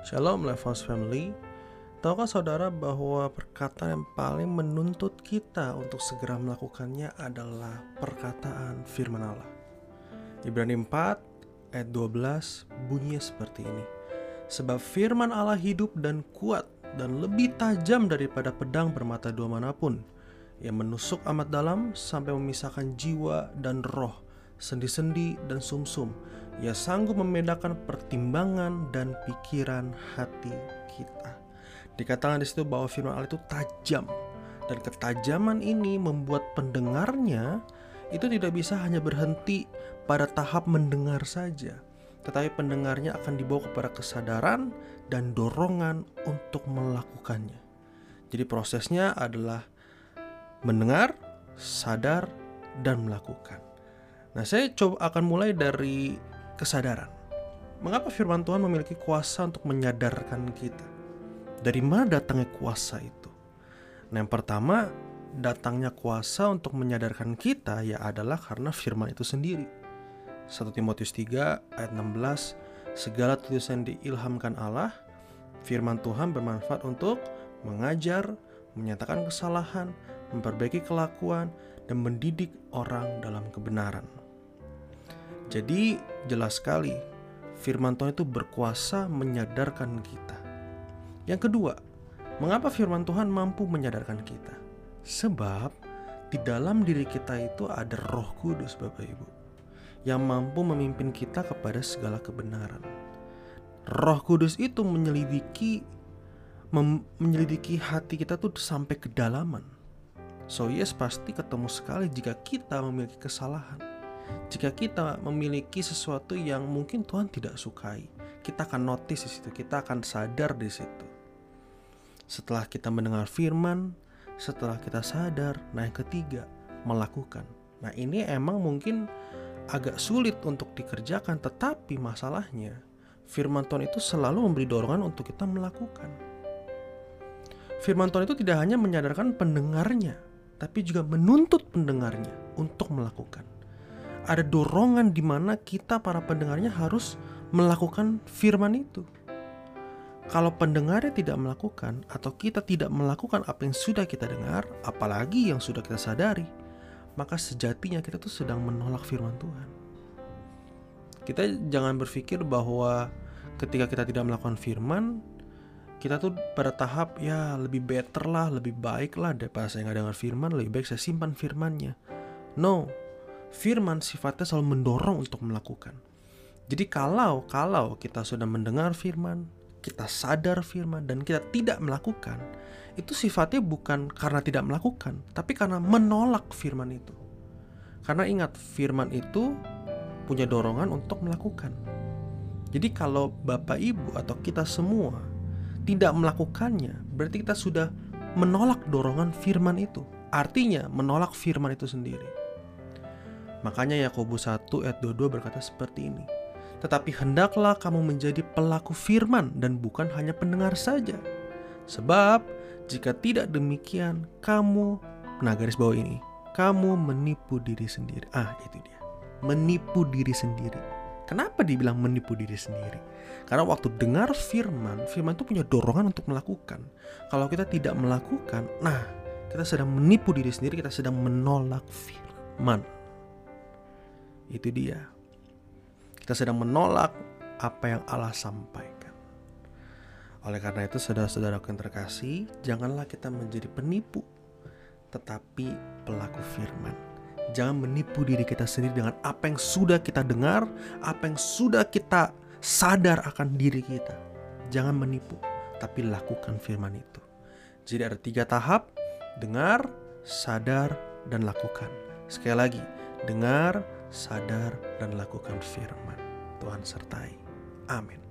Shalom Levos Family. Tahukah saudara bahwa perkataan yang paling menuntut kita untuk segera melakukannya adalah perkataan firman Allah? Ibrani 4 ayat 12 bunyinya seperti ini. Sebab firman Allah hidup dan kuat dan lebih tajam daripada pedang bermata dua mana pun. Yang menusuk amat dalam sampai memisahkan jiwa dan roh sendi-sendi, dan sumsum. Ia sanggup membedakan pertimbangan dan pikiran hati kita. Dikatakan di situ bahwa firman Allah itu tajam dan ketajaman ini membuat pendengarnya itu tidak bisa hanya berhenti pada tahap mendengar saja, tetapi pendengarnya akan dibawa kepada kesadaran dan dorongan untuk melakukannya. Jadi prosesnya adalah mendengar, sadar, dan melakukan. Nah, saya coba akan mulai dari kesadaran. Mengapa firman Tuhan memiliki kuasa untuk menyadarkan kita? Dari mana datangnya kuasa itu? Nah, yang pertama, datangnya kuasa untuk menyadarkan kita ya adalah karena firman itu sendiri. 1 Timotius 3 ayat 16 Segala tulisan diilhamkan Allah, firman Tuhan bermanfaat untuk mengajar, menyatakan kesalahan, memperbaiki kelakuan, dan mendidik orang dalam kebenaran. Jadi jelas sekali firman Tuhan itu berkuasa menyadarkan kita. Yang kedua, mengapa firman Tuhan mampu menyadarkan kita? Sebab di dalam diri kita itu ada Roh Kudus, Bapak Ibu, yang mampu memimpin kita kepada segala kebenaran. Roh Kudus itu menyelidiki menyelidiki hati kita tuh sampai kedalaman. So yes pasti ketemu sekali jika kita memiliki kesalahan. Jika kita memiliki sesuatu yang mungkin Tuhan tidak sukai, kita akan notice di situ, kita akan sadar di situ. Setelah kita mendengar firman, setelah kita sadar, nah yang ketiga, melakukan. Nah, ini emang mungkin agak sulit untuk dikerjakan, tetapi masalahnya firman Tuhan itu selalu memberi dorongan untuk kita melakukan. Firman Tuhan itu tidak hanya menyadarkan pendengarnya, tapi juga menuntut pendengarnya untuk melakukan ada dorongan di mana kita para pendengarnya harus melakukan firman itu. Kalau pendengarnya tidak melakukan atau kita tidak melakukan apa yang sudah kita dengar, apalagi yang sudah kita sadari, maka sejatinya kita tuh sedang menolak firman Tuhan. Kita jangan berpikir bahwa ketika kita tidak melakukan firman, kita tuh pada tahap ya lebih better lah, lebih baik lah daripada saya nggak dengar firman, lebih baik saya simpan firmannya. No, firman sifatnya selalu mendorong untuk melakukan. Jadi kalau kalau kita sudah mendengar firman, kita sadar firman dan kita tidak melakukan, itu sifatnya bukan karena tidak melakukan, tapi karena menolak firman itu. Karena ingat, firman itu punya dorongan untuk melakukan. Jadi kalau Bapak Ibu atau kita semua tidak melakukannya, berarti kita sudah menolak dorongan firman itu. Artinya menolak firman itu sendiri. Makanya Yakobus 1 ayat 22 berkata seperti ini. Tetapi hendaklah kamu menjadi pelaku firman dan bukan hanya pendengar saja. Sebab jika tidak demikian kamu nah garis bawah ini kamu menipu diri sendiri. Ah, itu dia. Menipu diri sendiri. Kenapa dibilang menipu diri sendiri? Karena waktu dengar firman, firman itu punya dorongan untuk melakukan. Kalau kita tidak melakukan, nah, kita sedang menipu diri sendiri, kita sedang menolak firman. Itu dia. Kita sedang menolak apa yang Allah sampaikan. Oleh karena itu, saudara-saudara yang terkasih, janganlah kita menjadi penipu, tetapi pelaku firman. Jangan menipu diri kita sendiri dengan apa yang sudah kita dengar, apa yang sudah kita sadar akan diri kita. Jangan menipu, tapi lakukan firman itu. Jadi ada tiga tahap, dengar, sadar, dan lakukan. Sekali lagi, dengar, sadar, dan lakukan firman. Tuhan sertai. Amin.